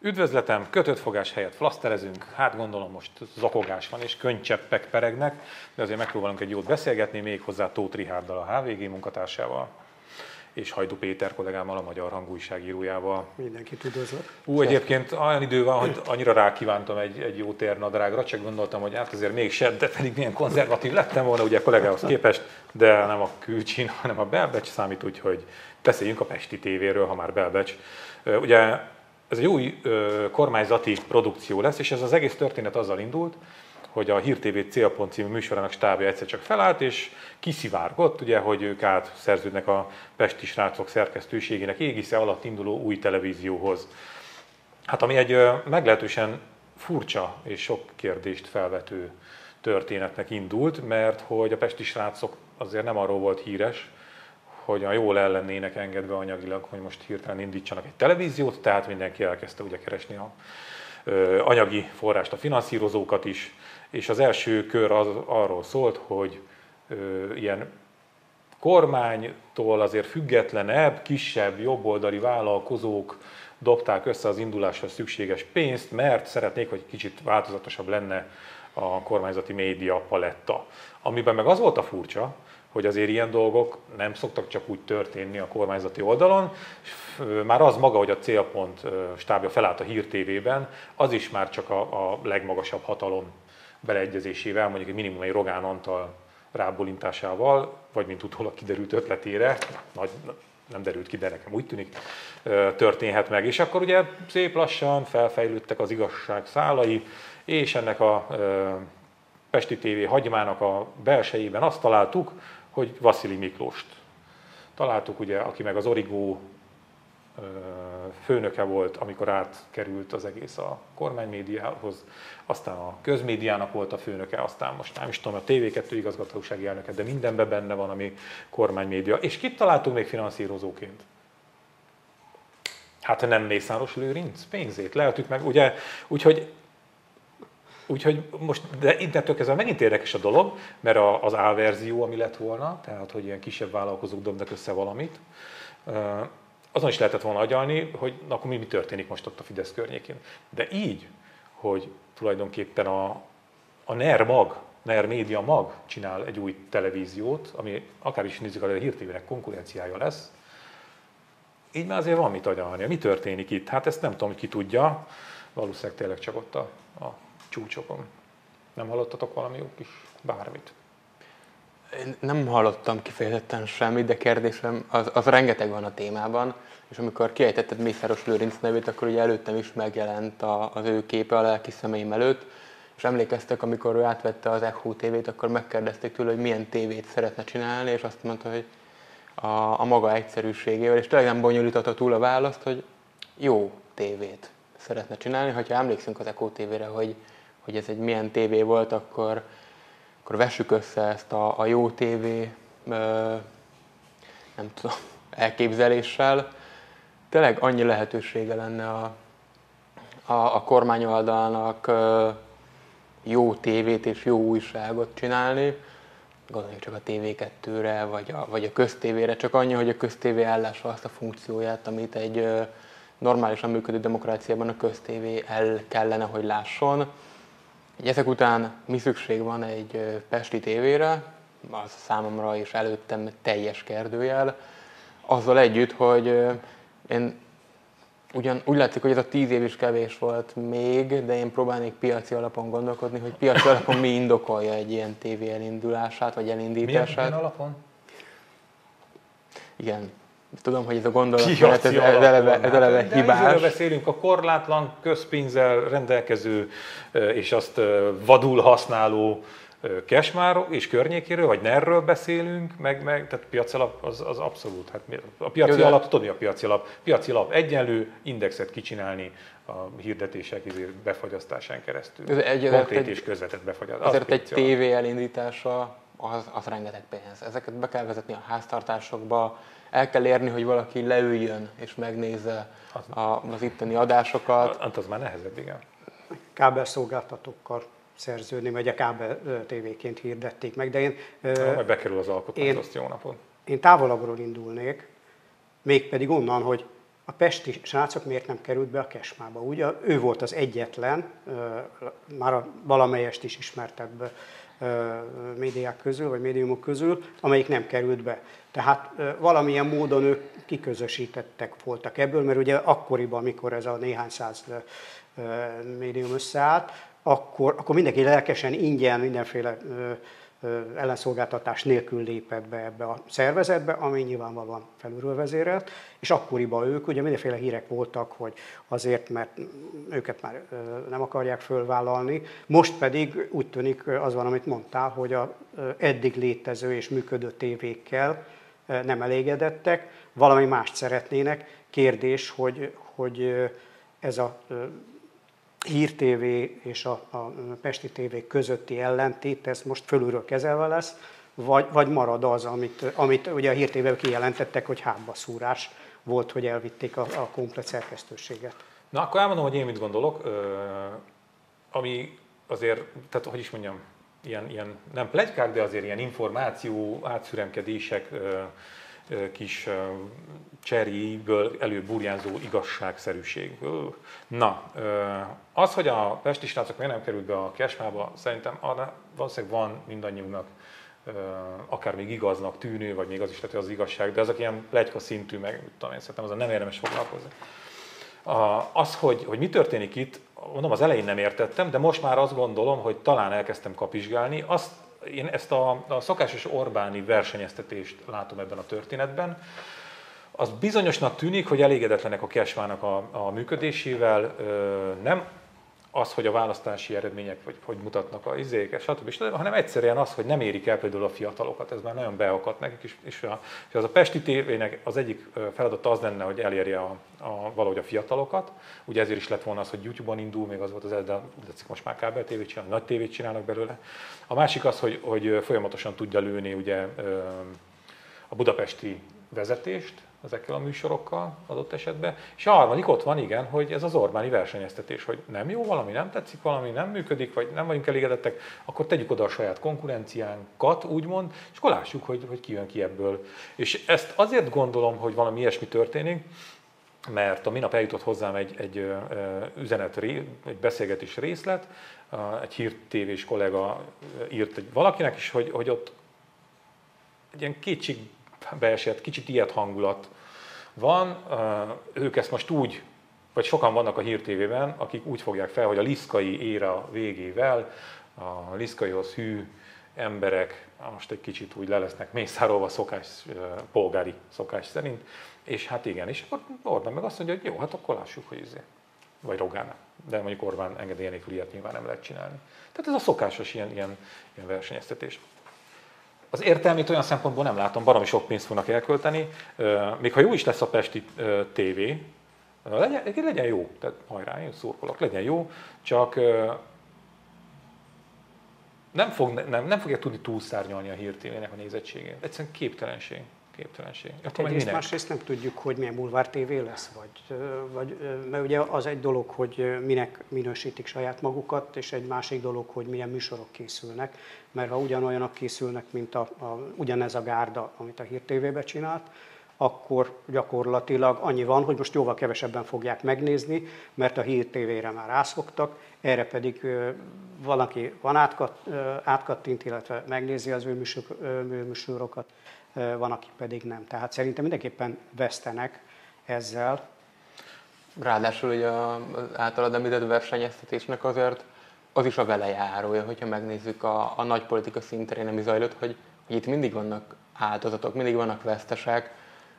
Üdvözletem, kötött fogás helyett flaszterezünk, hát gondolom most zakogás van és könycseppek peregnek, de azért megpróbálunk egy jót beszélgetni, még hozzá Tóth Rihárdal, a HVG munkatársával és Hajdu Péter kollégámmal, a Magyar Hangújságírójával. Mindenkit üdvözlök. Ú, egyébként olyan idő van, hogy annyira rákívántam egy, egy jó térnadrágra, csak gondoltam, hogy hát azért még de pedig milyen konzervatív lettem volna ugye a kollégához képest, de nem a külcsin, hanem a Belbecs számít, úgyhogy beszéljünk a Pesti tévéről, ha már Belbecs. Ugye ez egy új kormányzati produkció lesz, és ez az egész történet azzal indult, hogy a Hír TV Célpont című műsorának stábja egyszer csak felállt, és kiszivárgott, ugye, hogy ők átszerződnek a Pesti srácok szerkesztőségének égisze alatt induló új televízióhoz. Hát ami egy meglehetősen furcsa és sok kérdést felvető történetnek indult, mert hogy a Pesti srácok azért nem arról volt híres, hogy a jól el lennének engedve anyagilag, hogy most hirtelen indítsanak egy televíziót, tehát mindenki elkezdte ugye keresni a anyagi forrást, a finanszírozókat is, és az első kör az arról szólt, hogy ö, ilyen kormánytól azért függetlenebb, kisebb, jobboldali vállalkozók dobták össze az indulásra szükséges pénzt, mert szeretnék, hogy kicsit változatosabb lenne a kormányzati média paletta. Amiben meg az volt a furcsa, hogy azért ilyen dolgok nem szoktak csak úgy történni a kormányzati oldalon. Már az maga, hogy a célpont stábja felállt a Hír TV-ben, az is már csak a, a legmagasabb hatalom beleegyezésével, mondjuk egy minimum egy Rogán Antal rábólintásával, vagy mint utólag kiderült ötletére, nagy, nem derült ki, de nekem úgy tűnik, történhet meg. És akkor ugye szép lassan felfejlődtek az igazság szálai, és ennek a Pesti TV hagymának a belsejében azt találtuk, hogy Vasili Miklóst találtuk, ugye, aki meg az Origó főnöke volt, amikor átkerült az egész a kormánymédiához, aztán a közmédiának volt a főnöke, aztán most nem is tudom, a TV2 igazgatósági elnöke, de mindenben benne van, ami kormánymédia. És kit találtunk még finanszírozóként? Hát nem Mészáros Lőrinc pénzét lehetük meg, ugye, úgyhogy Úgyhogy most, de innentől kezdve megint érdekes a dolog, mert a, az A verzió, ami lett volna, tehát hogy ilyen kisebb vállalkozók dobnak össze valamit, azon is lehetett volna agyalni, hogy na, akkor mi, mi történik most ott a Fidesz környékén. De így, hogy tulajdonképpen a, a NER mag, NER média mag csinál egy új televíziót, ami akár is nézzük, a hírtévének konkurenciája lesz, így már azért van mit agyalni. Mi történik itt? Hát ezt nem tudom, ki tudja, valószínűleg tényleg csak ott a, a csúcsokon. Nem hallottatok valami jó kis bármit? Én nem hallottam kifejezetten semmit, de kérdésem, az, az rengeteg van a témában, és amikor kiejtetted Mészáros Lőrinc nevét, akkor ugye előttem is megjelent a, az ő képe a lelki szemeim előtt, és emlékeztek, amikor ő átvette az Echo TV-t, akkor megkérdezték tőle, hogy milyen tévét szeretne csinálni, és azt mondta, hogy a, a maga egyszerűségével, és tényleg nem bonyolította túl a választ, hogy jó tévét szeretne csinálni. Ha emlékszünk az Echo TV-re, hogy hogy ez egy milyen tévé volt, akkor, akkor vessük össze ezt a, a jó tévé nem tudom, elképzeléssel. Tényleg annyi lehetősége lenne a, a, a kormányoldalnak jó tévét és jó újságot csinálni. Gondoljunk csak a TV2-re, vagy a, vagy a köztévére, csak annyi, hogy a köztévé ellássa azt a funkcióját, amit egy normálisan működő demokráciában a köztévé el kellene, hogy lásson ezek után mi szükség van egy Pesti tévére, az számomra és előttem teljes kérdőjel, azzal együtt, hogy én ugyan úgy látszik, hogy ez a tíz év is kevés volt még, de én próbálnék piaci alapon gondolkodni, hogy piaci alapon mi indokolja egy ilyen tévé elindulását, vagy elindítását. Milyen, milyen alapon? Igen, Tudom, hogy ez a gondolat, ez, ez eleve, ez eleve de hibás. De beszélünk a korlátlan közpénzzel rendelkező és azt vadul használó Kesmár és környékéről, vagy NER-ről beszélünk, meg, meg tehát piaci alap az, az abszolút. Hát a piaci Jó, alap, tudod mi a piaci alap? Piaci alap egyenlő indexet kicsinálni a hirdetések izé befagyasztásán keresztül. Ez egy, Konkrét egy, és közvetett befagyasztás. Azért egy tévé elindítása az, az rengeteg pénz. Ezeket be kell vezetni a háztartásokba, el kell érni, hogy valaki leüljön és megnézze a, az itteni adásokat. Hát az már nehezebb, igen. Kábelszolgáltatókkal szerződni, vagy a kábel tévéként hirdették meg, de én... Ha, majd bekerül az alkotmány, azt jó napot. Én távolabbról indulnék, mégpedig onnan, hogy a pesti srácok miért nem került be a Kesmába. Ugye ő volt az egyetlen, már a valamelyest is ismertebb médiák közül, vagy médiumok közül, amelyik nem került be. Tehát valamilyen módon ők kiközösítettek voltak ebből, mert ugye akkoriban, amikor ez a néhány száz médium összeállt, akkor, akkor mindenki lelkesen, ingyen, mindenféle ellenszolgáltatás nélkül lépett be ebbe a szervezetbe, ami nyilvánvalóan felülről vezérelt, és akkoriban ők, ugye mindenféle hírek voltak, hogy azért, mert őket már nem akarják fölvállalni, most pedig úgy tűnik az van, amit mondtál, hogy a eddig létező és működő tévékkel nem elégedettek, valami mást szeretnének. Kérdés, hogy, hogy ez a Hír TV és a, a Pesti TV közötti ellentét, ez most fölülről kezelve lesz, vagy, vagy marad az, amit, amit ugye a Hír TV kijelentettek, hogy szúrás volt, hogy elvitték a, a komplet szerkesztőséget. Na, akkor elmondom, hogy én mit gondolok, ami azért, tehát hogy is mondjam, ilyen, ilyen nem plegykák, de azért ilyen információ, átszüremkedések, kis cseréiből előburjánzó igazságszerűség. Na, az, hogy a pesti srácok miért nem került be a kesmába, szerintem valószínűleg van mindannyiunknak akár még igaznak tűnő, vagy még az is lehet, hogy az igazság, de azok ilyen plegyka szintű, meg tudom én, szerintem azon nem érdemes foglalkozni. Az, hogy, hogy mi történik itt, mondom, az elején nem értettem, de most már azt gondolom, hogy talán elkezdtem kapizsgálni. Azt én ezt a, a szokásos Orbáni versenyeztetést látom ebben a történetben. Az bizonyosnak tűnik, hogy elégedetlenek a Kesvának a, a működésével, nem az, hogy a választási eredmények vagy hogy mutatnak a izék, stb. stb. hanem egyszerűen az, hogy nem érik el például a fiatalokat, ez már nagyon beakadt nekik is, és, a, és az a Pesti tévének az egyik feladata az lenne, hogy elérje a, a, valahogy a fiatalokat, ugye ezért is lett volna az, hogy YouTube-on indul, még az volt az de most már kábel tévét csinálnak, nagy tévét csinálnak belőle. A másik az, hogy, hogy folyamatosan tudja lőni ugye a budapesti vezetést, ezekkel a műsorokkal adott esetben. És a harmadik ott van, igen, hogy ez az Orbáni versenyeztetés, hogy nem jó valami, nem tetszik valami, nem működik, vagy nem vagyunk elégedettek, akkor tegyük oda a saját konkurenciánkat, úgymond, és akkor lássuk, hogy, hogy ki jön ki ebből. És ezt azért gondolom, hogy valami ilyesmi történik, mert a minap eljutott hozzám egy, egy üzenet, egy beszélgetés részlet, egy hírtévés kollega írt egy valakinek is, hogy, hogy ott egy ilyen kétség beesett, kicsit ilyet hangulat van. Ők ezt most úgy, vagy sokan vannak a hírtévében, akik úgy fogják fel, hogy a liszkai éra végével, a liszkaihoz hű emberek most egy kicsit úgy le lesznek mészárolva szokás, polgári szokás szerint, és hát igen, és akkor Orbán meg azt mondja, hogy jó, hát akkor lássuk, hogy izé. Vagy Rogán. De mondjuk Orbán engedélye nélkül ilyet nyilván nem lehet csinálni. Tehát ez a szokásos ilyen, ilyen, ilyen versenyeztetés. Az értelmét olyan szempontból nem látom, baromi sok pénzt fognak elkölteni, még ha jó is lesz a Pesti TV, legyen, legyen jó, tehát hajrá, én szurkolok, legyen jó, csak nem, fog, nem, nem fogja tudni túlszárnyalni a hírtévének a nézettségét. Egyszerűen képtelenség képtelenség. Hát egyrészt, másrészt nem tudjuk, hogy milyen bulvár tévé lesz, vagy, vagy, mert ugye az egy dolog, hogy minek minősítik saját magukat, és egy másik dolog, hogy milyen műsorok készülnek, mert ha ugyanolyanok készülnek, mint a, a, ugyanez a gárda, amit a Hír TV-be csinált, akkor gyakorlatilag annyi van, hogy most jóval kevesebben fogják megnézni, mert a Hír TV-re már rászoktak, erre pedig valaki van átkat, átkattint, illetve megnézi az ő műsorokat, van, aki pedig nem. Tehát szerintem mindenképpen vesztenek ezzel. Ráadásul ugye az általad említett versenyeztetésnek azért az is a velejárója, hogyha megnézzük a, a nagy politika szinterén, ami zajlott, hogy, hogy itt mindig vannak áldozatok, mindig vannak vesztesek,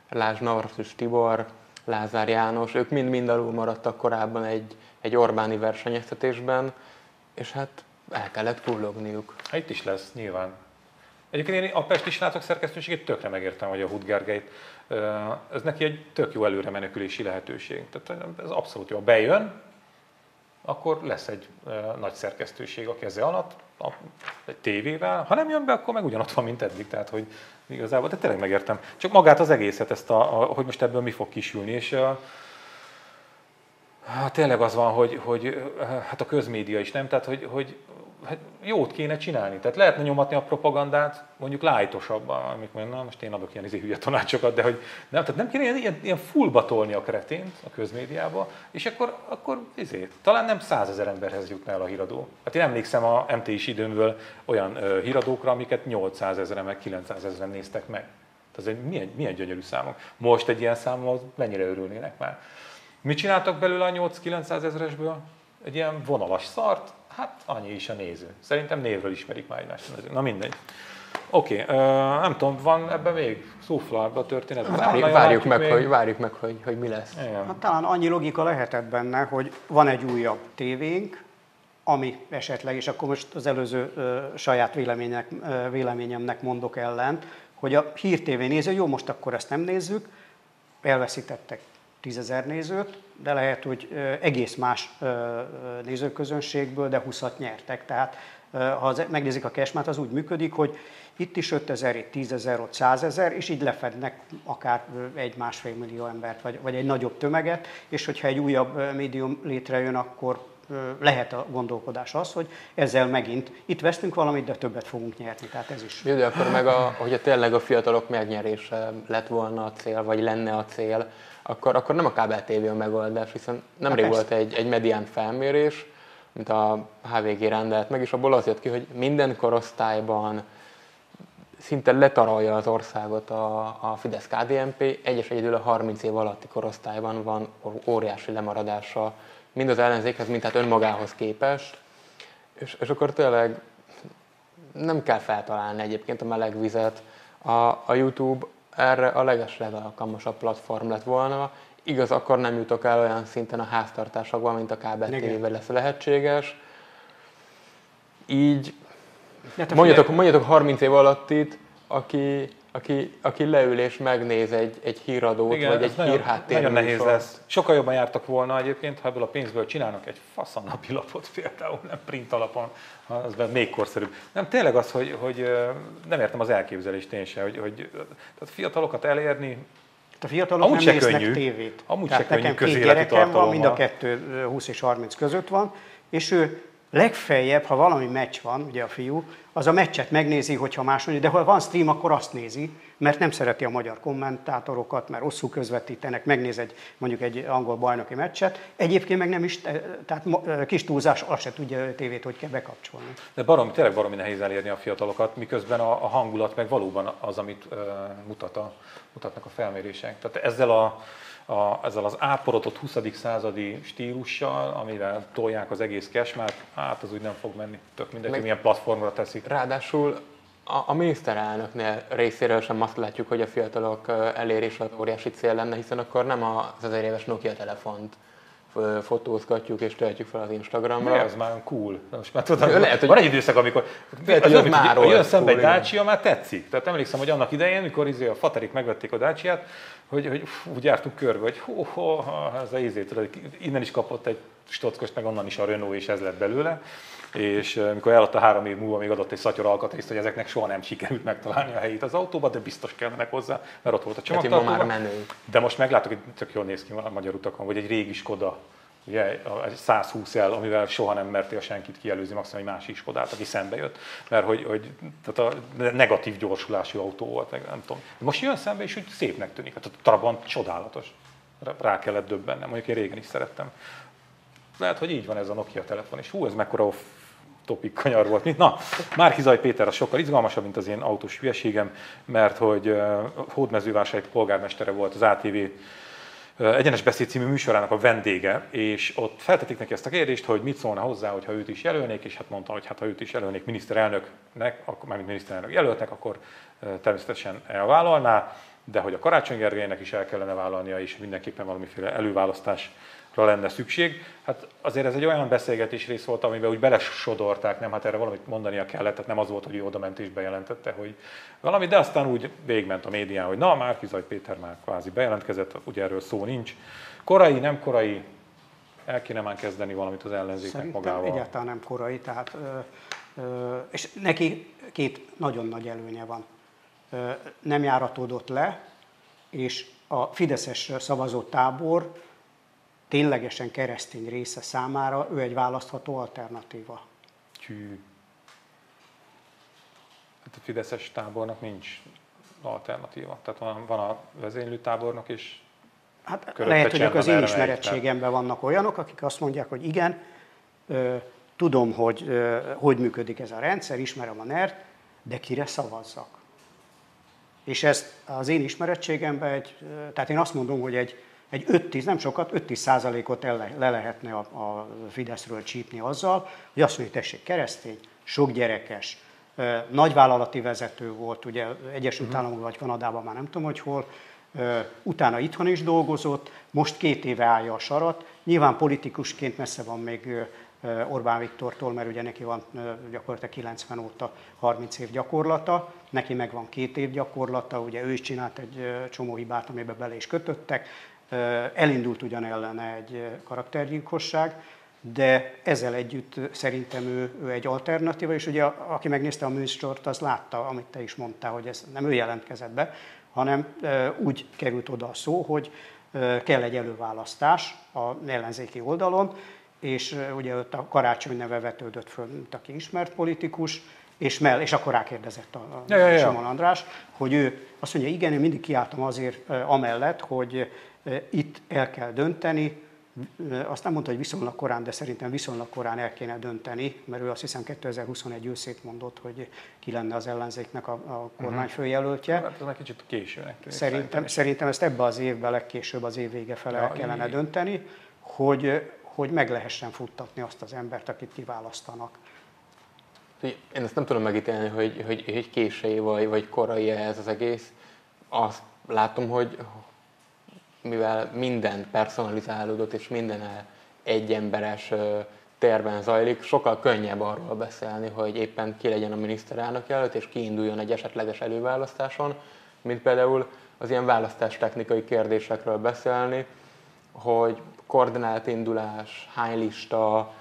Lásd Navracsis Tibor, Lázár János, ők mind-mind alul maradtak korábban egy, egy Orbáni versenyeztetésben, és hát el kellett kullogniuk. Hát itt is lesz, nyilván. Egyébként én a Pesti srácok szerkesztőségét tökre megértem, hogy a Hudgergeit. Ez neki egy tök jó előre menekülési lehetőség. Tehát ez abszolút jó. Bejön, akkor lesz egy nagy szerkesztőség a keze alatt, a, egy tévével. Ha nem jön be, akkor meg ugyanott van, mint eddig. Tehát, hogy igazából, de tényleg megértem. Csak magát az egészet, ezt a, a hogy most ebből mi fog kisülni. És a, hát tényleg az van, hogy, hogy hát a közmédia is nem, tehát hogy, hogy hát jót kéne csinálni. Tehát lehetne nyomatni a propagandát mondjuk lájtosabban, amik mondjuk, na most én adok ilyen izé hülye tanácsokat, de hogy nem, tehát nem kéne ilyen, ilyen, fullba tolni a kretént a közmédiába, és akkor, akkor izé, talán nem százezer emberhez jutna el a híradó. Hát én emlékszem a MT-is időmből olyan uh, híradókra, amiket 800 ezeren meg 900 ezeren néztek meg. Tehát ez egy milyen, milyen gyönyörű számok. Most egy ilyen számmal mennyire örülnének már. Mit csináltak belőle a 8-900 ezeresből? Egy ilyen vonalas szart, hát annyi is a néző. Szerintem névről ismerik már egymást. Na mindegy. Oké, okay, uh, nem tudom, van ebben még szófla ebben a történetben? Várjuk, várjuk, meg, még... hogy, várjuk meg, hogy, hogy mi lesz. Igen. Hát, talán annyi logika lehetett benne, hogy van egy újabb tévénk, ami esetleg, és akkor most az előző uh, saját vélemények, uh, véleményemnek mondok ellen, hogy a hírtévé néző, jó, most akkor ezt nem nézzük, elveszítettek tízezer nézőt, de lehet, hogy egész más nézőközönségből, de 20 nyertek. Tehát ha megnézik a kesmát, az úgy működik, hogy itt is 5000, itt 10 ezer, ott 100 ezer, és így lefednek akár egy-másfél millió embert, vagy, vagy egy nagyobb tömeget, és hogyha egy újabb médium létrejön, akkor lehet a gondolkodás az, hogy ezzel megint itt vesztünk valamit, de többet fogunk nyerni, tehát ez is. Jó, de akkor meg, a, hogyha tényleg a fiatalok megnyerése lett volna a cél, vagy lenne a cél, akkor, akkor nem a kábel TV a megoldás, hiszen nemrég hát volt egy, egy medián felmérés, mint a HVG rendelt meg, és abból az jött ki, hogy minden korosztályban szinte letarolja az országot a, a fidesz KDNP, egyes egyedül a 30 év alatti korosztályban van óriási lemaradása mind az ellenzékhez, mind hát önmagához képest, és, és akkor tényleg nem kell feltalálni egyébként a meleg vizet. A, a YouTube erre a legeslegalkalmasabb platform lett volna. Igaz, akkor nem jutok el olyan szinten a háztartásokban, mint a kábel tv lesz lehetséges. Így mondjatok, mondjatok 30 év alatt itt, aki aki, aki leül és megnéz egy, egy híradót, Igen, vagy egy hírháttér. Nagyon nehéz lesz. Sokkal jobban jártak volna egyébként, ha ebből a pénzből csinálnak egy faszan napilapot például, nem print alapon, az még korszerűbb. Nem, tényleg az, hogy, hogy nem értem az elképzelést én sem, hogy, hogy tehát fiatalokat elérni, a fiatalok Amúgy nem néznek könnyű. tévét. Amúgy Tehát se nekem két gyerekem van, mind a kettő 20 és 30 között van, és ő legfeljebb, ha valami meccs van, ugye a fiú, az a meccset megnézi, hogyha más mondja, de ha van stream, akkor azt nézi, mert nem szereti a magyar kommentátorokat, mert rosszul közvetítenek, megnéz egy, mondjuk egy angol bajnoki meccset. Egyébként meg nem is, tehát kis túlzás, azt se tudja a tévét, hogy kell bekapcsolni. De barom, tényleg baromi nehéz elérni a fiatalokat, miközben a, a hangulat meg valóban az, amit uh, mutat a, mutatnak a felmérések. Tehát ezzel a a, ezzel az áporodott 20. századi stílussal, amivel tolják az egész kesmát, hát az úgy nem fog menni. Tök mindegy, hogy milyen platformra teszik. Ráadásul a, a miniszterelnöknél részéről sem azt látjuk, hogy a fiatalok elérés az óriási cél lenne, hiszen akkor nem az ezer éves Nokia telefont fotózgatjuk és töltjük fel az Instagramra. Mi az már cool. Most már tudom, lehet, hogy van egy időszak, amikor lehet, hogy az, már jön szembe cool, egy Dacia, már tetszik. Tehát emlékszem, hogy annak idején, mikor izé a Faterik megvették a Dacia-t, hogy, hogy fú, úgy jártunk körbe, hogy hó, hó, ez a izé, tudod, innen is kapott egy stockost, meg onnan is a Renault, és ez lett belőle és amikor eladta három év múlva, még adott egy szatyor alkatrészt, hogy ezeknek soha nem sikerült megtalálni a helyét az autóba, de biztos kellenek hozzá, mert ott volt a csomagtartóban. Hát már menő. De most meglátok, hogy tök jól néz ki a magyar utakon, vagy egy régi Skoda, ugye, egy 120 el, amivel soha nem mertél senkit kielőzni, maximum egy másik Skodát, aki szembe jött, mert hogy, hogy tehát a negatív gyorsulású autó volt, meg nem tudom. Most jön szembe, és úgy szépnek tűnik. Hát a Trabant csodálatos. Rá kellett döbbennem, mondjuk én régen is szerettem. Lehet, hogy így van ez a Nokia telefon, és hú, ez mekkora topik kanyar volt. Mint, na, Márkizaj Péter az sokkal izgalmasabb, mint az én autós hülyeségem, mert hogy uh, Hódmezővásárhely polgármestere volt az ATV Egyenes Beszéd című műsorának a vendége, és ott feltették neki ezt a kérdést, hogy mit szólna hozzá, hogyha őt is jelölnék, és hát mondta, hogy hát ha őt is jelölnék miniszterelnöknek, akkor, mármint miniszterelnök jelöltnek, akkor természetesen elvállalná, de hogy a Karácsony Gergelynek is el kellene vállalnia, és mindenképpen valamiféle előválasztás lenne szükség. Hát azért ez egy olyan beszélgetés rész volt, amiben úgy belesodorták, nem, hát erre valamit mondania kellett, tehát nem az volt, hogy ő oda ment és bejelentette, hogy valami, de aztán úgy végment a médián, hogy na, már Kizaj Péter már kvázi bejelentkezett, ugye erről szó nincs. Korai, nem korai, el kéne már kezdeni valamit az ellenzéknek Szerintem magával. egyáltalán nem korai, tehát, ö, ö, és neki két nagyon nagy előnye van. Ö, nem járatódott le, és a Fideszes szavazó tábor ténylegesen keresztény része számára ő egy választható alternatíva. Csű. Tehát a Fideszes tábornak nincs alternatíva. Tehát van, van a vezénylő tábornok, és Hát lehet, hogy az én ismerettségemben vannak olyanok, akik azt mondják, hogy igen, tudom, hogy hogy működik ez a rendszer, ismerem a NERT, de kire szavazzak. És ezt az én ismerettségemben, egy, tehát én azt mondom, hogy egy, egy 5-10, nem sokat, 5-10 százalékot le, le lehetne a, a Fideszről csípni azzal, hogy azt mondja, tessék, keresztény, sok gyerekes, nagyvállalati vezető volt, ugye Egyesült uh-huh. Államokban vagy Kanadában, már nem tudom, hogy hol, utána itthon is dolgozott, most két éve állja a sarat, nyilván politikusként messze van még Orbán Viktortól, mert ugye neki van gyakorlatilag 90 óta 30 év gyakorlata, neki meg van két év gyakorlata, ugye ő is csinált egy csomó hibát, amiben bele is kötöttek, elindult ugyan ellene egy karaktergyilkosság, de ezzel együtt szerintem ő, ő egy alternatíva, és ugye aki megnézte a műsort, az látta, amit te is mondtál, hogy ez nem ő jelentkezett be, hanem úgy került oda a szó, hogy kell egy előválasztás a ellenzéki oldalon, és ugye ott a karácsony neve vetődött föl, mint aki ismert politikus, és, mell, és akkor rákérdezett a, a ja, ja, ja. Simon András, hogy ő azt mondja, igen, én mindig kiálltam azért amellett, hogy itt el kell dönteni, azt nem mondta, hogy viszonylag korán, de szerintem viszonylag korán el kéne dönteni, mert ő azt hiszem 2021 őszét mondott, hogy ki lenne az ellenzéknek a, a mhm. főjelöltje. Hát ez egy kicsit későnek tűnik. Szerintem, szerintem ezt ebbe az évben legkésőbb az év vége fele ja, kellene így. dönteni, hogy, hogy meg lehessen futtatni azt az embert, akit kiválasztanak. Én ezt nem tudom megítélni, hogy, hogy, hogy késői vagy, vagy korai ez az egész. Azt látom, hogy, mivel minden personalizálódott és minden egyemberes terven zajlik, sokkal könnyebb arról beszélni, hogy éppen ki legyen a miniszterelnök jelölt, és kiinduljon egy esetleges előválasztáson, mint például az ilyen választástechnikai kérdésekről beszélni, hogy koordinált indulás, hány lista,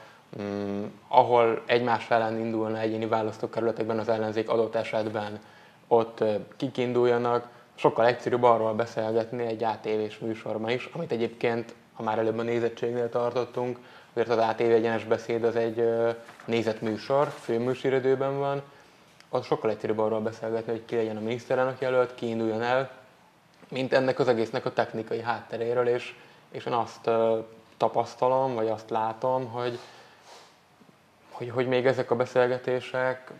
mm, ahol egymás ellen indulna egyéni választókerületekben az ellenzék adott esetben, ott kik induljanak, sokkal egyszerűbb arról beszélgetni egy ATV-s műsorban is, amit egyébként, ha már előbb a nézettségnél tartottunk, azért az ATV egyenes beszéd az egy nézett műsor, főműsoridőben van, az sokkal egyszerűbb arról beszélgetni, hogy ki legyen a miniszterelnök jelölt, ki induljon el, mint ennek az egésznek a technikai hátteréről, és, és én azt tapasztalom, vagy azt látom, hogy, hogy, hogy még ezek a beszélgetések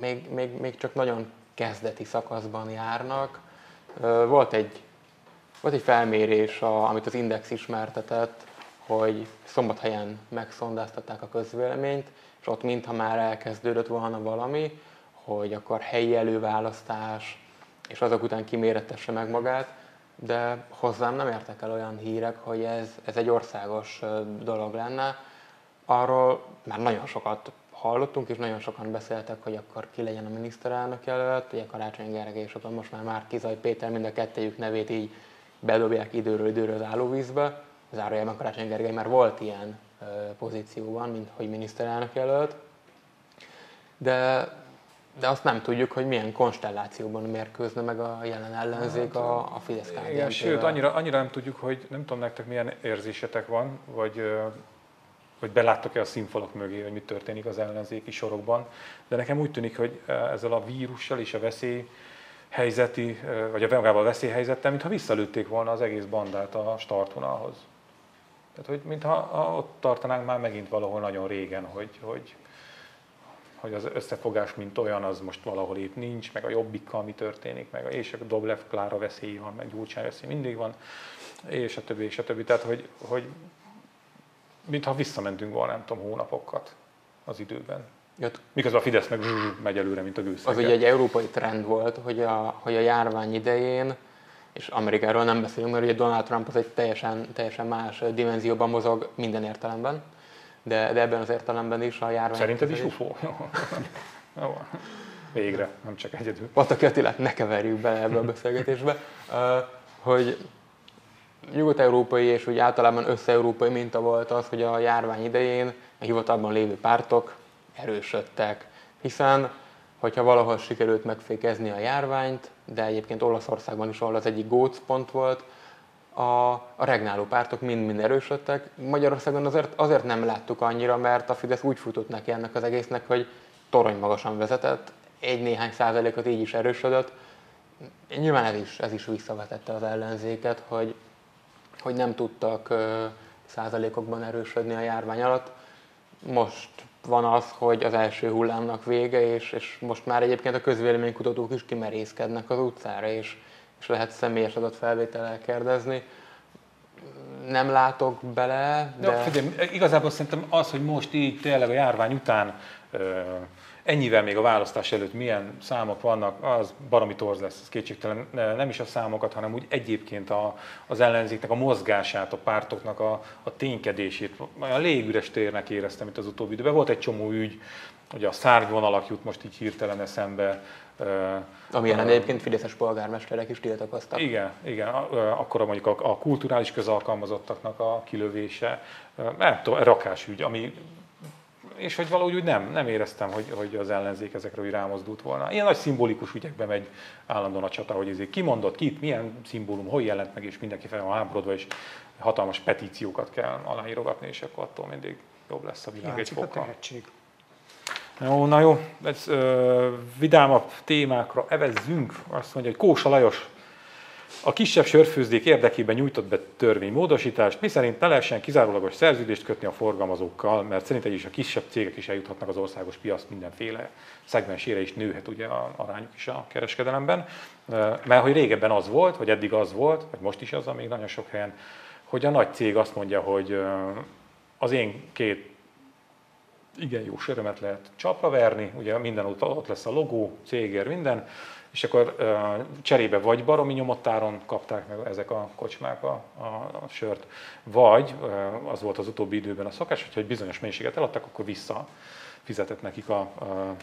még, még, még csak nagyon kezdeti szakaszban járnak, volt egy, volt egy felmérés, a, amit az Index ismertetett, hogy szombathelyen megszondáztatták a közvéleményt, és ott mintha már elkezdődött volna valami, hogy akkor helyi előválasztás, és azok után kiméretesse meg magát, de hozzám nem értek el olyan hírek, hogy ez, ez egy országos dolog lenne. Arról már nagyon sokat hallottunk, és nagyon sokan beszéltek, hogy akkor ki legyen a miniszterelnök jelölt, ugye Karácsony Gergely és akkor most már már Kizaj Péter mind a kettejük nevét így bedobják időről időről az állóvízbe. Zárójelben Karácsony Gergely már volt ilyen pozícióban, mint hogy miniszterelnök jelölt. De, de azt nem tudjuk, hogy milyen konstellációban mérkőzne meg a jelen ellenzék a, a fidesz Igen, sőt, annyira, annyira nem tudjuk, hogy nem tudom nektek milyen érzésetek van, vagy hogy beláttok-e a színfalak mögé, hogy mi történik az ellenzéki sorokban. De nekem úgy tűnik, hogy eh, ezzel a vírussal és a veszély helyzeti, eh, vagy a magával a veszélyhelyzettel, mintha visszalőtték volna az egész bandát a startvonalhoz. Tehát, hogy mintha ott tartanánk már megint valahol nagyon régen, hogy, hogy, hogy az összefogás, mint olyan, az most valahol épp nincs, meg a jobbikkal mi történik, meg a, és a Doblev Klára veszély van, meg Gyurcsány veszély mindig van, és a többi, és a többi. Tehát, hogy, hogy mintha visszamentünk volna, nem tudom, hónapokat az időben. Jött. Miközben a Fidesz meg megy előre, mint a gőzszege. Az ugye egy európai trend volt, hogy a, hogy a járvány idején, és Amerikáról nem beszélünk, mert ugye Donald Trump az egy teljesen, teljesen más dimenzióban mozog minden értelemben, de, de ebben az értelemben is a járvány... Szerinted is UFO? Jó. Végre, nem csak egyedül. Pataki Attilát ne keverjük bele ebbe a beszélgetésbe, hogy nyugat-európai és úgy általában össze-európai minta volt az, hogy a járvány idején a hivatalban lévő pártok erősödtek, hiszen hogyha valahol sikerült megfékezni a járványt, de egyébként Olaszországban is, ahol az egyik gócpont volt, a, a regnáló pártok mind-mind erősödtek. Magyarországon azért, azért nem láttuk annyira, mert a Fidesz úgy futott neki ennek az egésznek, hogy torony magasan vezetett, egy néhány százalékot így is erősödött. Nyilván ez is, ez is visszavetette az ellenzéket, hogy, hogy nem tudtak százalékokban erősödni a járvány alatt. Most van az, hogy az első hullámnak vége, és, és most már egyébként a közvéleménykutatók is kimerészkednek az utcára, és, és lehet személyes adatfelvétellel kérdezni. Nem látok bele, de... de figyelj, igazából szerintem az, hogy most így tényleg a járvány után ennyivel még a választás előtt milyen számok vannak, az baromi torz lesz, ez kétségtelen nem is a számokat, hanem úgy egyébként a, az ellenzéknek a mozgását, a pártoknak a, a ténykedését. A légüres térnek éreztem itt az utóbbi időben. Volt egy csomó ügy, hogy a szárnyvonalak jut most így hirtelen eszembe. Amilyen uh, egyébként fideszes polgármesterek is tiltakoztak. Igen, igen. Akkor mondjuk a, a kulturális közalkalmazottaknak a kilövése, nem tudom, rakásügy, ami és hogy valahogy úgy nem, nem éreztem, hogy, hogy az ellenzék ezekre úgy rámozdult volna. Ilyen nagy szimbolikus ügyekbe megy állandóan a csata, hogy ezért kimondott, kit, milyen szimbólum, hogy jelent meg, és mindenki fel van háborodva, és hatalmas petíciókat kell aláírogatni, és akkor attól mindig jobb lesz a világ egy fokkal. Jó, na jó, ez ö, vidámabb témákra evezzünk. Azt mondja, hogy Kósa Lajos a kisebb sörfőzdék érdekében nyújtott be törvénymódosítást, miszerint ne lehessen kizárólagos szerződést kötni a forgalmazókkal, mert szerint is a kisebb cégek is eljuthatnak az országos piac mindenféle szegmensére is nőhet ugye a arányuk is a kereskedelemben. Mert hogy régebben az volt, vagy eddig az volt, vagy most is az, amíg nagyon sok helyen, hogy a nagy cég azt mondja, hogy az én két igen jó sörömet lehet csapra verni, ugye minden ott lesz a logó, cégér, minden, és akkor cserébe vagy baromi nyomottáron kapták meg ezek a kocsmák a, a, a sört, vagy az volt az utóbbi időben a szokás, hogyha egy bizonyos mennyiséget eladtak, akkor vissza fizetett nekik a, a,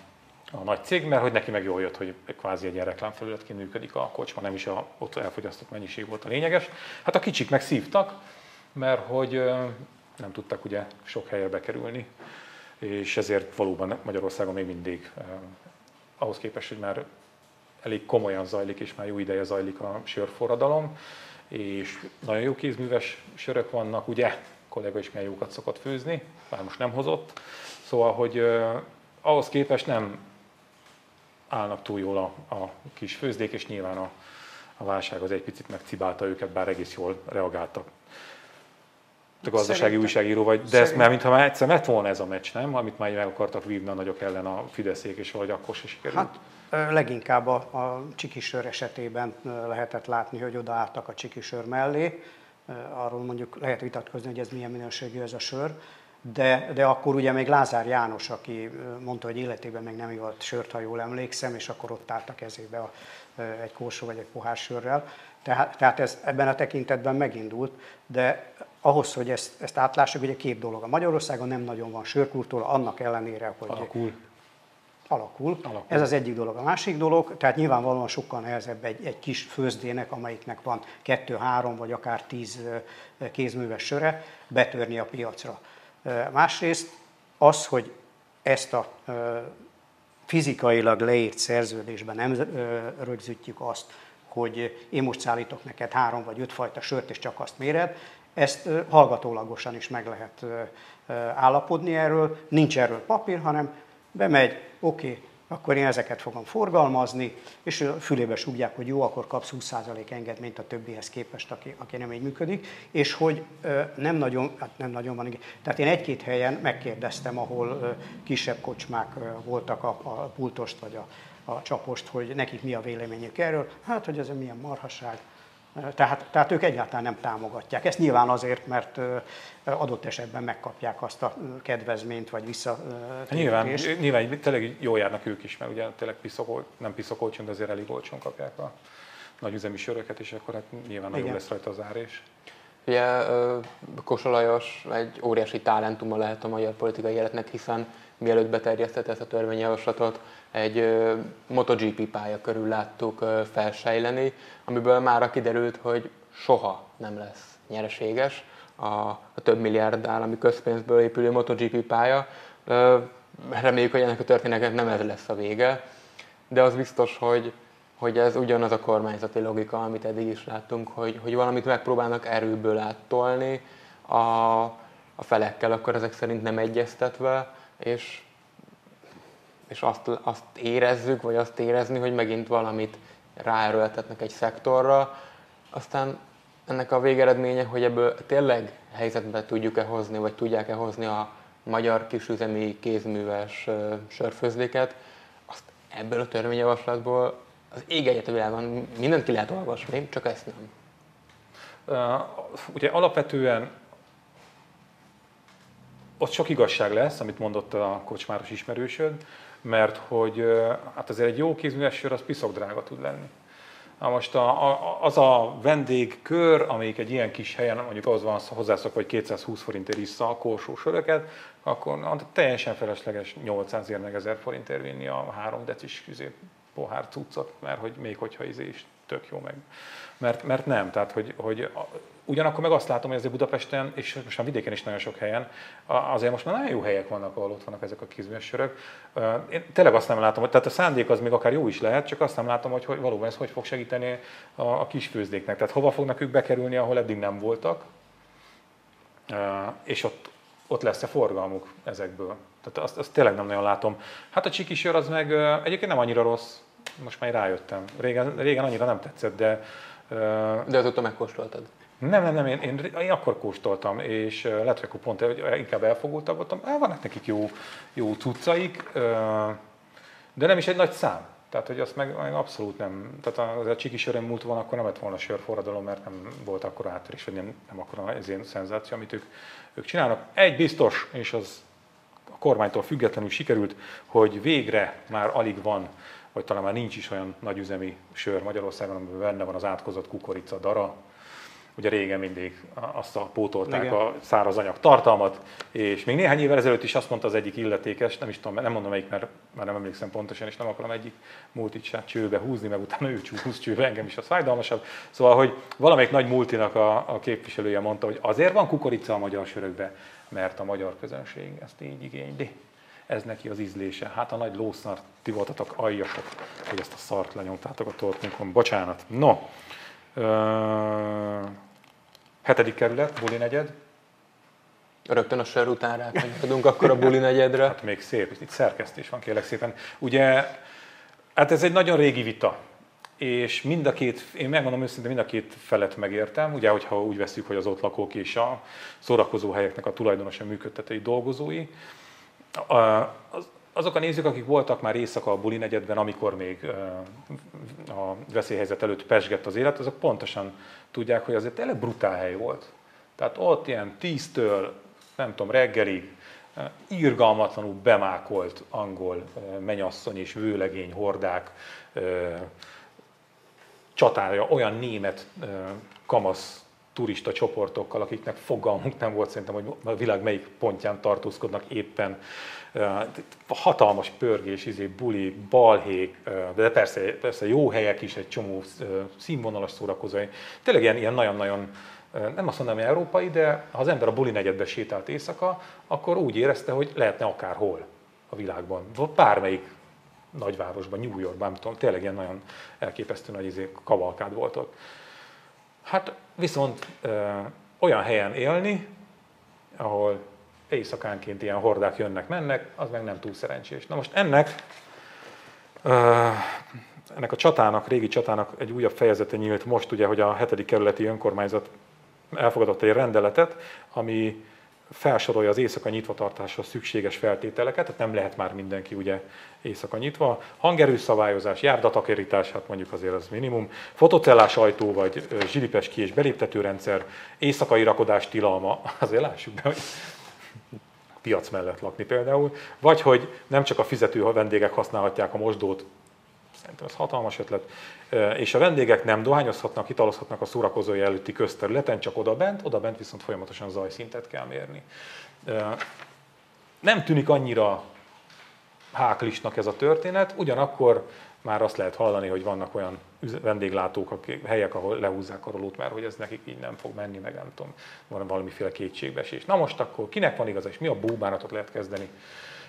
a nagy cég, mert hogy neki meg jól jött, hogy kvázi egy ilyen reklámfelületként működik a kocsma, nem is a ott elfogyasztott mennyiség volt a lényeges. Hát a kicsik meg szívtak, mert hogy nem tudtak ugye sok helyre bekerülni, és ezért valóban Magyarországon még mindig ahhoz képest, hogy már elég komolyan zajlik, és már jó ideje zajlik a sörforradalom, és nagyon jó kézműves sörök vannak, ugye, a kollega is milyen jókat szokott főzni, már most nem hozott, szóval, hogy uh, ahhoz képest nem állnak túl jól a, a kis főzdék, és nyilván a, a válság az egy picit megcibálta őket, bár egész jól reagáltak a gazdasági Szerintem. újságíró vagy, de Szerintem. ezt már mintha már egyszer lett volna ez a meccs, nem? Amit már meg akartak vívni a nagyok ellen a Fideszék, és valahogy akkor se sikerült. Hát Leginkább a, a csikisör esetében lehetett látni, hogy odaálltak a csikisör mellé. Arról mondjuk lehet vitatkozni, hogy ez milyen minőségű ez a sör. De, de akkor ugye még Lázár János, aki mondta, hogy életében még nem ivott sört, ha jól emlékszem, és akkor ott állt a kezébe a, egy kósó vagy egy pohár sörrel. Tehát, tehát ez ebben a tekintetben megindult, de ahhoz, hogy ezt, ezt átlássuk, ugye két dolog. A Magyarországon nem nagyon van sörkultúra, annak ellenére, hogy Alakul alakul. alakul. Ez az egyik dolog. A másik dolog, tehát nyilvánvalóan sokkal nehezebb egy, egy kis főzdének, amelyiknek van kettő, három vagy akár tíz kézműves söre, betörni a piacra. Másrészt az, hogy ezt a fizikailag leírt szerződésben nem rögzítjük azt, hogy én most szállítok neked három vagy öt fajta sört, és csak azt méred, ezt hallgatólagosan is meg lehet állapodni erről, nincs erről papír, hanem bemegy, oké, okay, akkor én ezeket fogom forgalmazni, és fülébe súgják, hogy jó, akkor kapsz 20% engedményt a többihez képest, aki, aki nem így működik, és hogy nem nagyon, hát nem nagyon van, tehát én egy-két helyen megkérdeztem, ahol kisebb kocsmák voltak a, a pultost vagy a, a csapost, hogy nekik mi a véleményük erről, hát hogy ez milyen marhaság, tehát, tehát ők egyáltalán nem támogatják. Ezt nyilván azért, mert adott esetben megkapják azt a kedvezményt, vagy vissza. Nyilván, nyilván tényleg jól járnak ők is, mert ugye tényleg piszok, nem piszok olcsón, de azért elég olcsón kapják a nagyüzemi söröket, és akkor hát nyilván nagyon lesz rajta az ár is. Ugye Kosolajos egy óriási talentummal lehet a magyar politikai életnek, hiszen mielőtt beterjesztette ezt a törvényjavaslatot, egy MotoGP pálya körül láttuk felsejleni, amiből már kiderült, hogy soha nem lesz nyereséges a, a több milliárd állami közpénzből épülő MotoGP pálya. Reméljük, hogy ennek a történetnek nem ez lesz a vége, de az biztos, hogy, hogy ez ugyanaz a kormányzati logika, amit eddig is láttunk, hogy, hogy valamit megpróbálnak erőből áttolni a, a felekkel, akkor ezek szerint nem egyeztetve, és és azt, azt érezzük, vagy azt érezni, hogy megint valamit ráerőltetnek egy szektorra, aztán ennek a végeredménye, hogy ebből tényleg helyzetbe tudjuk-e hozni, vagy tudják-e hozni a magyar kisüzemi kézműves sörfőzdéket, azt ebből a törvényjavaslatból az ég egyet a világon mindent ki lehet olvasni, csak ezt nem. Uh, ugye alapvetően ott sok igazság lesz, amit mondott a kocsmáros ismerősöd, mert hogy hát azért egy jó kézműves sör az piszok drága tud lenni. Na most a, a, az a vendégkör, amelyik egy ilyen kis helyen, mondjuk az van hozzászok, hogy 220 forintért iszza a korsó söröket, akkor teljesen felesleges 800 ér meg 1000 forintért vinni a három decis közé pohár cuccot, mert hogy még hogyha izé is tök jó meg. Mert, mert nem, tehát hogy, hogy ugyanakkor meg azt látom, hogy azért Budapesten, és most már vidéken is nagyon sok helyen, azért most már nagyon jó helyek vannak, ahol ott vannak ezek a kézműves sörök. Én tényleg azt nem látom, hogy tehát a szándék az még akár jó is lehet, csak azt nem látom, hogy, hogy valóban ez hogy fog segíteni a, a kisfőzdéknek. Tehát hova fognak ők bekerülni, ahol eddig nem voltak, és ott, ott lesz-e forgalmuk ezekből. Tehát azt, azt tényleg nem nagyon látom. Hát a csiki sör az meg egyébként nem annyira rossz, most már rájöttem. Régen, régen annyira nem tetszett, de... De azóta megkóstoltad? Nem, nem, nem, én, én, én akkor kóstoltam, és lehet, hogy akkor pont inkább elfogultabb voltam. Vannak nekik jó, jó cuccaik, de nem is egy nagy szám. Tehát, hogy azt meg, abszolút nem, tehát az a csiki sörön múlt van, akkor nem lett volna sörforradalom, mert nem volt akkor átörés, vagy nem, nem akkor ez ilyen szenzáció, amit ők, ők csinálnak. Egy biztos, és az a kormánytól függetlenül sikerült, hogy végre már alig van vagy talán már nincs is olyan nagyüzemi sör Magyarországon, amiben benne van az átkozott kukorica dara. Ugye régen mindig azt a pótolták Igen. a száraz anyag tartalmat, és még néhány évvel ezelőtt is azt mondta az egyik illetékes, nem is tudom, nem mondom melyik, mert már nem emlékszem pontosan, és nem akarom egyik multit se csőbe húzni, meg utána ő húz csőbe, engem is az fájdalmasabb. Szóval, hogy valamelyik nagy multinak a, a képviselője mondta, hogy azért van kukorica a magyar sörökbe, mert a magyar közönség ezt így igényli ez neki az ízlése. Hát a nagy lószart, ti voltatok aljasok, hogy ezt a szart lenyomtátok a torkunkon. Bocsánat. No, hetedik kerület, Buli negyed. Rögtön a sör után rákanyarodunk akkor a Buli negyedre. Hát még szép, itt szerkesztés van kérlek szépen. Ugye, hát ez egy nagyon régi vita, és mind a két, én megmondom őszintén, mind a két felet megértem, ugye, hogyha úgy veszük, hogy az ott lakók és a szórakozó helyeknek a tulajdonosa működtetői dolgozói, azok a nézők, akik voltak már éjszaka a buli negyedben, amikor még a veszélyhelyzet előtt pesgett az élet, azok pontosan tudják, hogy azért tényleg brutál hely volt. Tehát ott ilyen tíztől, nem tudom, reggelig írgalmatlanul bemákolt angol menyasszony és vőlegény hordák csatája, olyan német kamasz turista csoportokkal, akiknek fogalmunk nem volt szerintem, hogy a világ melyik pontján tartózkodnak éppen. Hatalmas pörgés, izé, buli, balhék, de persze, persze jó helyek is, egy csomó színvonalas szórakozói. Tényleg ilyen, ilyen nagyon-nagyon nem azt mondom, hogy európai, de ha az ember a buli negyedbe sétált éjszaka, akkor úgy érezte, hogy lehetne akárhol a világban. Bármelyik nagyvárosban, New Yorkban, nem tudom, tényleg ilyen nagyon elképesztő nagy izé, kavalkád volt ott. Hát viszont ö, olyan helyen élni, ahol éjszakánként ilyen hordák jönnek-mennek, az meg nem túl szerencsés. Na most ennek, ennek a csatának, régi csatának egy újabb fejezete nyílt most, ugye, hogy a hetedik kerületi önkormányzat elfogadott egy rendeletet, ami felsorolja az éjszaka nyitvatartásra szükséges feltételeket, tehát nem lehet már mindenki ugye éjszaka nyitva. Hangerőszabályozás, járdatakérítás, hát mondjuk azért az minimum, fotocellás ajtó vagy zsilipes ki- és beléptetőrendszer, éjszakai rakodás tilalma, azért lássuk be, hogy piac mellett lakni például, vagy hogy nem csak a fizető vendégek használhatják a mosdót, szerintem ez hatalmas ötlet, és a vendégek nem dohányozhatnak, italozhatnak a szórakozói előtti közterületen, csak oda bent, oda bent viszont folyamatosan zajszintet kell mérni. Nem tűnik annyira háklisnak ez a történet, ugyanakkor már azt lehet hallani, hogy vannak olyan vendéglátók, akik, helyek, ahol lehúzzák a rolót, mert hogy ez nekik így nem fog menni, meg nem tudom, van valamiféle kétségbeesés. Na most akkor kinek van igaza, és mi a búbánatot lehet kezdeni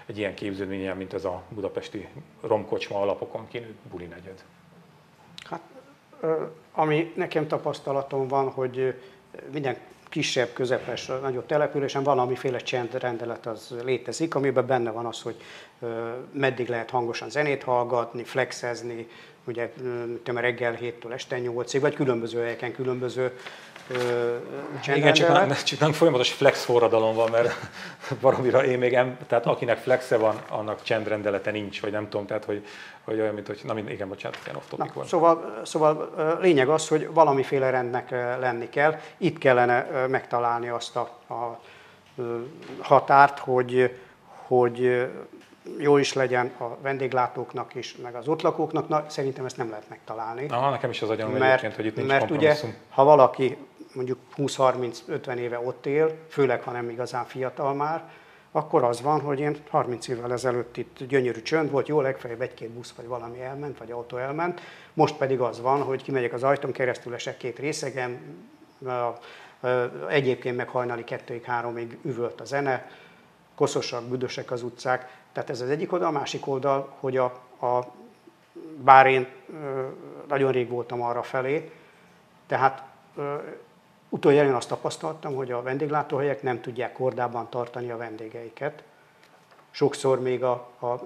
egy ilyen képződményen, mint ez a budapesti romkocsma alapokon kinőtt buli negyed? Hát, ami nekem tapasztalatom van, hogy minden kisebb, közepes, nagyobb településen valamiféle csendrendelet az létezik, amiben benne van az, hogy meddig lehet hangosan zenét hallgatni, flexezni, ugye tudom, reggel 7-től este 8-ig, vagy különböző helyeken különböző igen, csak nem, csak nem folyamatos flex forradalom van, mert baromira én még em, tehát akinek flexe van, annak csendrendelete nincs, vagy nem tudom, tehát hogy, hogy olyan, mint hogy, na igen, bocsánat, ilyen off topic van. Szóval, szóval lényeg az, hogy valamiféle rendnek lenni kell. Itt kellene megtalálni azt a, a határt, hogy, hogy jó is legyen a vendéglátóknak is, meg az ott lakóknak, na, szerintem ezt nem lehet megtalálni. Aha, nekem is az a gyanúm egyébként, hogy itt nincs Mert ugye, ha valaki mondjuk 20-30-50 éve ott él, főleg ha nem igazán fiatal már, akkor az van, hogy én 30 évvel ezelőtt itt gyönyörű csönd volt, jó, legfeljebb egy-két busz vagy valami elment, vagy autó elment, most pedig az van, hogy kimegyek az ajtón, keresztül esek két részegen, egyébként meg hajnali kettőig, háromig üvölt a zene, koszosak, büdösek az utcák, tehát ez az egyik oldal, a másik oldal, hogy a, a bár én nagyon rég voltam arra felé, tehát utoljára én azt tapasztaltam, hogy a vendéglátóhelyek nem tudják kordában tartani a vendégeiket. Sokszor még a, a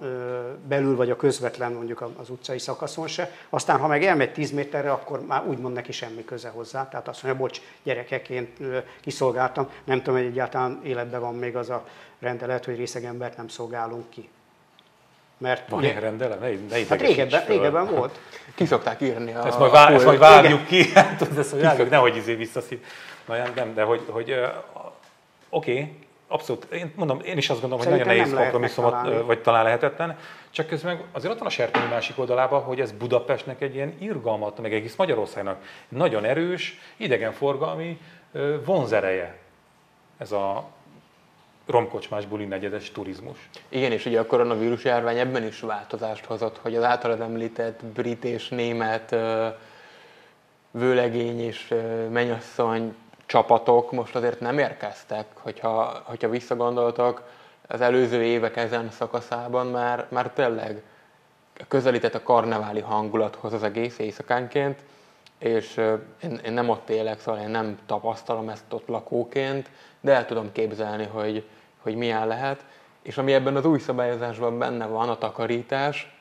belül vagy a közvetlen mondjuk az utcai szakaszon se. Aztán, ha meg elmegy 10 méterre, akkor már úgymond neki semmi köze hozzá. Tehát azt mondja, bocs, gyerekek, én kiszolgáltam. Nem tudom, hogy egyáltalán életben van még az a rendelet, hogy részegembert nem szolgálunk ki. Mert Van ilyen rendelet? Ne, ne hát régebben, régebben volt. Ki szokták írni a... Ezt majd, vár, ezt majd várjuk ki, hát ezt majd várjuk, nehogy izé visszaszít. Na, nem, de hogy, hogy uh, oké, okay, abszolút, én mondom, én is azt gondolom, Szerintem hogy nagyon nehéz kompromisszumot, vagy talán lehetetlen, csak közben azért ott van a serpenyő másik oldalában, hogy ez Budapestnek egy ilyen irgalmat, meg egész Magyarországnak. Nagyon erős, idegenforgalmi vonzereje ez a romkocsmás buli negyedes turizmus. Igen, és ugye a koronavírus járvány ebben is változást hozott, hogy az általad említett brit és német vőlegény és menyasszony csapatok most azért nem érkeztek, hogyha, hogyha visszagondoltak az előző évek ezen szakaszában már, már tényleg közelített a karneváli hangulathoz az egész éjszakánként, és én, én nem ott élek, szóval én nem tapasztalom ezt ott lakóként, de el tudom képzelni, hogy, hogy milyen lehet. És ami ebben az új szabályozásban benne van, a takarítás,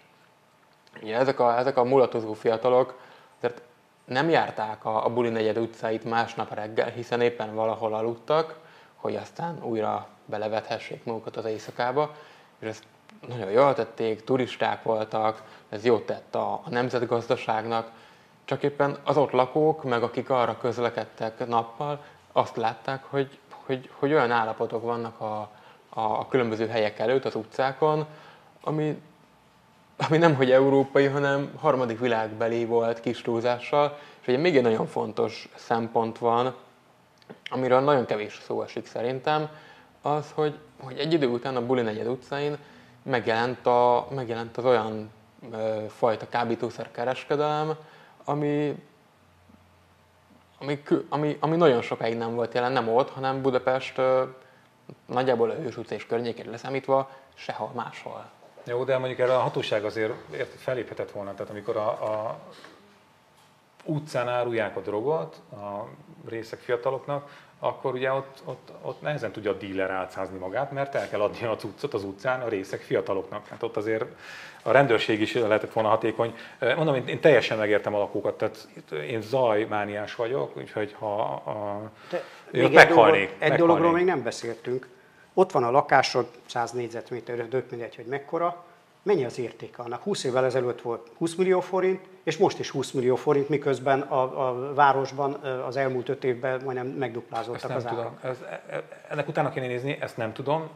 ugye ezek a, ezek a mulatozó fiatalok azért nem járták a, a buli negyed utcáit másnap reggel, hiszen éppen valahol aludtak, hogy aztán újra belevethessék magukat az éjszakába, és ezt nagyon jól tették, turisták voltak, ez jót tett a, a nemzetgazdaságnak, csak éppen az ott lakók, meg akik arra közlekedtek nappal, azt látták, hogy, hogy, hogy olyan állapotok vannak a, a, különböző helyek előtt, az utcákon, ami, ami nem hogy európai, hanem harmadik világbeli volt kis túlzással. És ugye még egy nagyon fontos szempont van, amiről nagyon kevés szó esik szerintem, az, hogy, hogy egy idő után a Buli negyed utcáin megjelent, a, megjelent az olyan ö, fajta kábítószer kereskedelem, ami, ami, ami, ami nagyon sokáig nem volt jelen, nem ott, hanem Budapest ö, nagyjából a Hős utca és környékét leszámítva sehol máshol. Jó, de mondjuk erre a hatóság azért feléphetett volna, tehát amikor a, a utcán árulják a drogot a részek fiataloknak, akkor ugye ott, ott, ott nehezen tudja a díler átszázni magát, mert el kell adni a cuccot az utcán a részek fiataloknak. Hát ott azért a rendőrség is lehetett volna hatékony. Mondom, én, én teljesen megértem a lakókat, tehát én zajmániás vagyok, úgyhogy ha a, De még meghalnék. Egy, dolog, egy dologról még nem beszéltünk. Ott van a lakásod, 100 négyzetméter, dönt mindegy, hogy mekkora, mennyi az értéke annak? 20 évvel ezelőtt volt 20 millió forint, és most is 20 millió forint, miközben a, a városban az elmúlt 5 évben majdnem megduplázottak az árak. Ez, e, e, ennek utána kéne nézni, ezt nem tudom,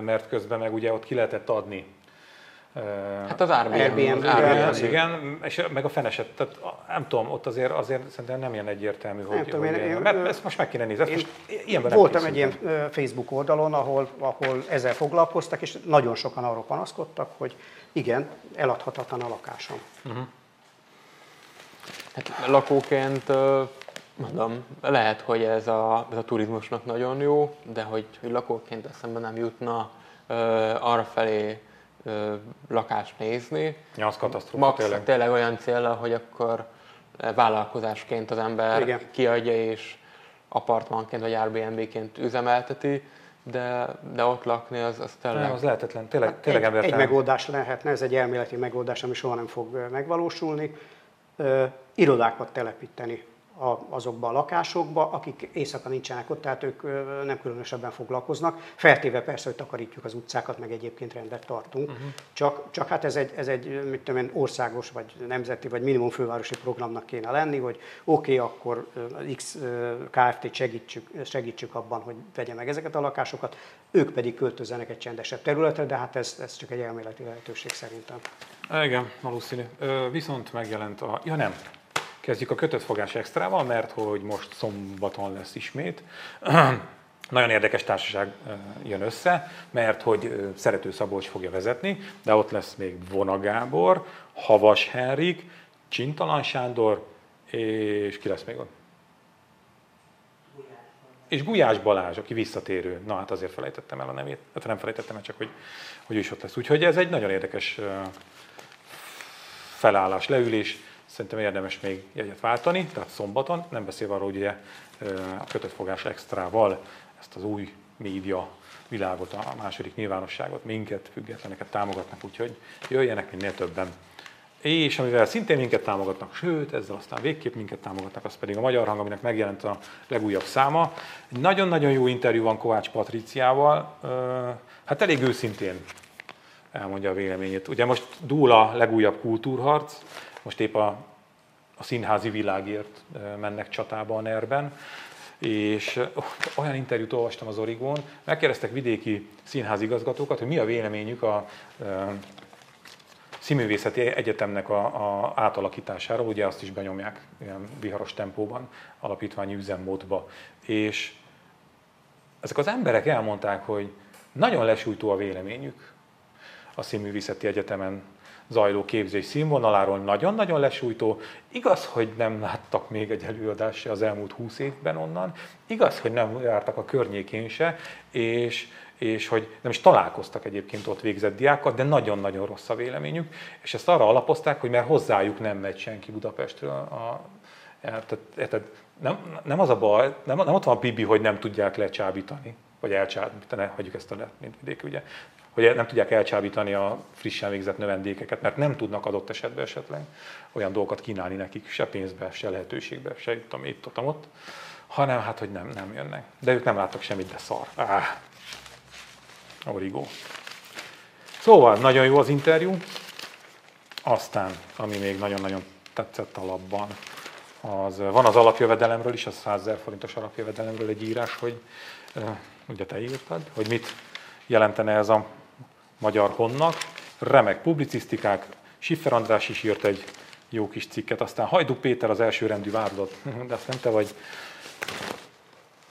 mert közben meg ugye ott ki lehetett adni Hát az Airbnb. Airbnb, Airbnb igen, és meg a feneset, tehát nem tudom, ott azért, azért szerintem nem ilyen egyértelmű, hogy, nem tudom, hogy én, mert ezt most meg kéne nézni. Ezt most ilyenben voltam egy ilyen Facebook oldalon, ahol, ahol ezzel foglalkoztak, és nagyon sokan arról panaszkodtak, hogy igen, eladhatatlan a lakásom. Uh-huh. Hát lakóként mondom, lehet, hogy ez a, ez a turizmusnak nagyon jó, de hogy, hogy lakóként eszembe nem jutna arra felé lakást nézni. Ja, az katasztrófa Max, tényleg. tényleg olyan célra, hogy akkor vállalkozásként az ember Igen. kiadja és apartmanként vagy Airbnb-ként üzemelteti, de, de ott lakni az, az tényleg... Nem, az lehetetlen, tényleg, tényleg egy, egy embertelen. megoldás lehetne, ez egy elméleti megoldás, ami soha nem fog megvalósulni. Ö, irodákat telepíteni a, azokba a lakásokba, akik éjszaka nincsenek ott, tehát ők nem különösebben foglalkoznak. Feltéve persze, hogy takarítjuk az utcákat, meg egyébként rendet tartunk. Uh-huh. Csak, csak hát ez egy, ez egy mit tudom én, országos, vagy nemzeti, vagy minimum fővárosi programnak kéne lenni, hogy oké, okay, akkor X Kft-t segítsük, segítsük abban, hogy vegye meg ezeket a lakásokat, ők pedig költözzenek egy csendesebb területre, de hát ez, ez csak egy elméleti lehetőség szerintem. Igen, valószínű. Viszont megjelent a... Ja nem, kezdjük a kötött fogás extrával, mert hogy most szombaton lesz ismét. Nagyon érdekes társaság jön össze, mert hogy Szerető Szabolcs fogja vezetni, de ott lesz még Vona Gábor, Havas Henrik, Csintalan Sándor, és ki lesz még ott? És Gulyás Balázs, aki visszatérő. Na hát azért felejtettem el a nevét. Hát nem felejtettem el, csak hogy, hogy is ott lesz. Úgyhogy ez egy nagyon érdekes felállás, leülés. Szerintem érdemes még jegyet váltani, tehát szombaton, nem beszélve arról, hogy ugye a kötött fogás extrával ezt az új média világot, a második nyilvánosságot, minket, függetleneket támogatnak, úgyhogy jöjjenek minél többen. És amivel szintén minket támogatnak, sőt, ezzel aztán végképp minket támogatnak, az pedig a Magyar Hang, aminek megjelent a legújabb száma. Egy nagyon-nagyon jó interjú van Kovács Patriciával, hát elég őszintén elmondja a véleményét. Ugye most dúl a legújabb kultúrharc, most épp a, a színházi világért mennek csatába a NER-ben, és ö, olyan interjút olvastam az Origón, megkérdeztek vidéki színházigazgatókat, hogy mi a véleményük a Színművészeti Egyetemnek a, a átalakításáról, ugye azt is benyomják ilyen viharos tempóban, alapítványi üzemmódba. És ezek az emberek elmondták, hogy nagyon lesújtó a véleményük a Színművészeti Egyetemen zajló képzés színvonaláról, nagyon-nagyon lesújtó. Igaz, hogy nem láttak még egy előadást az elmúlt húsz évben onnan, igaz, hogy nem jártak a környékén se, és és hogy nem is találkoztak egyébként ott végzett diákat, de nagyon-nagyon rossz a véleményük, és ezt arra alapozták, hogy mert hozzájuk nem megy senki Budapestről. A, a, tehát, tehát nem, nem az a baj, nem, nem ott van a bibi, hogy nem tudják lecsábítani, vagy elcsábítani, hagyjuk ezt a mint vidék, ugye, hogy nem tudják elcsábítani a frissen végzett növendékeket, mert nem tudnak adott esetben esetleg olyan dolgokat kínálni nekik, se pénzbe, se lehetőségbe, se tudom itt, ott, ott, hanem hát, hogy nem, nem jönnek. De ők nem láttak semmit, de szar. Áh. Origo. Szóval nagyon jó az interjú. Aztán, ami még nagyon-nagyon tetszett a labban, az, van az alapjövedelemről is, az 100 000 forintos alapjövedelemről egy írás, hogy ugye te írtad, hogy mit jelentene ez a magyar honnak. Remek publicisztikák, Siffer András is írt egy jó kis cikket, aztán Hajdú Péter az elsőrendű vádlott, de azt nem te vagy,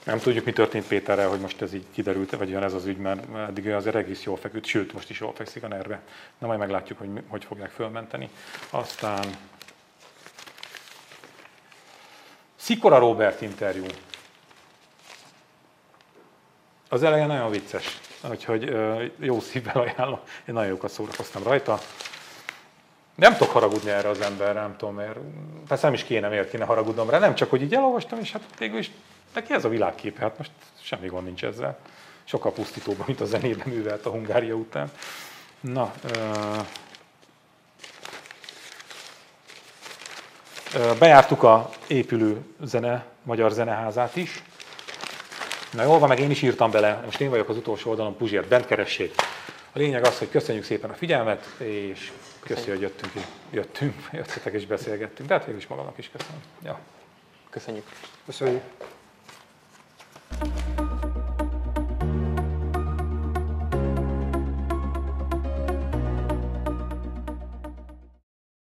nem tudjuk, mi történt Péterrel, hogy most ez így kiderült, vagy jön ez az ügy, mert eddig azért egész jól feküdt, sőt, most is jól fekszik a nerve. Na majd meglátjuk, hogy hogy fogják fölmenteni. Aztán Szikora Robert interjú. Az eleje nagyon vicces, úgyhogy jó szívvel ajánlom, én nagyon jókat szórakoztam rajta. Nem tudok haragudni erre az emberre, nem tudom miért. Persze nem is kéne, miért kéne haragudnom rá, nem csak, hogy így elolvastam, és hát végül is neki ez a világképe, hát most semmi gond nincs ezzel. Sokkal pusztítóbb, mint a zenében művelt a Hungária után. Na, bejártuk a épülő zene, magyar zeneházát is. Na jól van, meg én is írtam bele, most én vagyok az utolsó oldalon, Puzsért, bent keressék. A lényeg az, hogy köszönjük szépen a figyelmet, és köszönjük, hogy jöttünk, jöttünk, jöttetek és beszélgettünk. De hát végül is magamnak is köszönöm. Ja. Köszönjük. Köszönjük.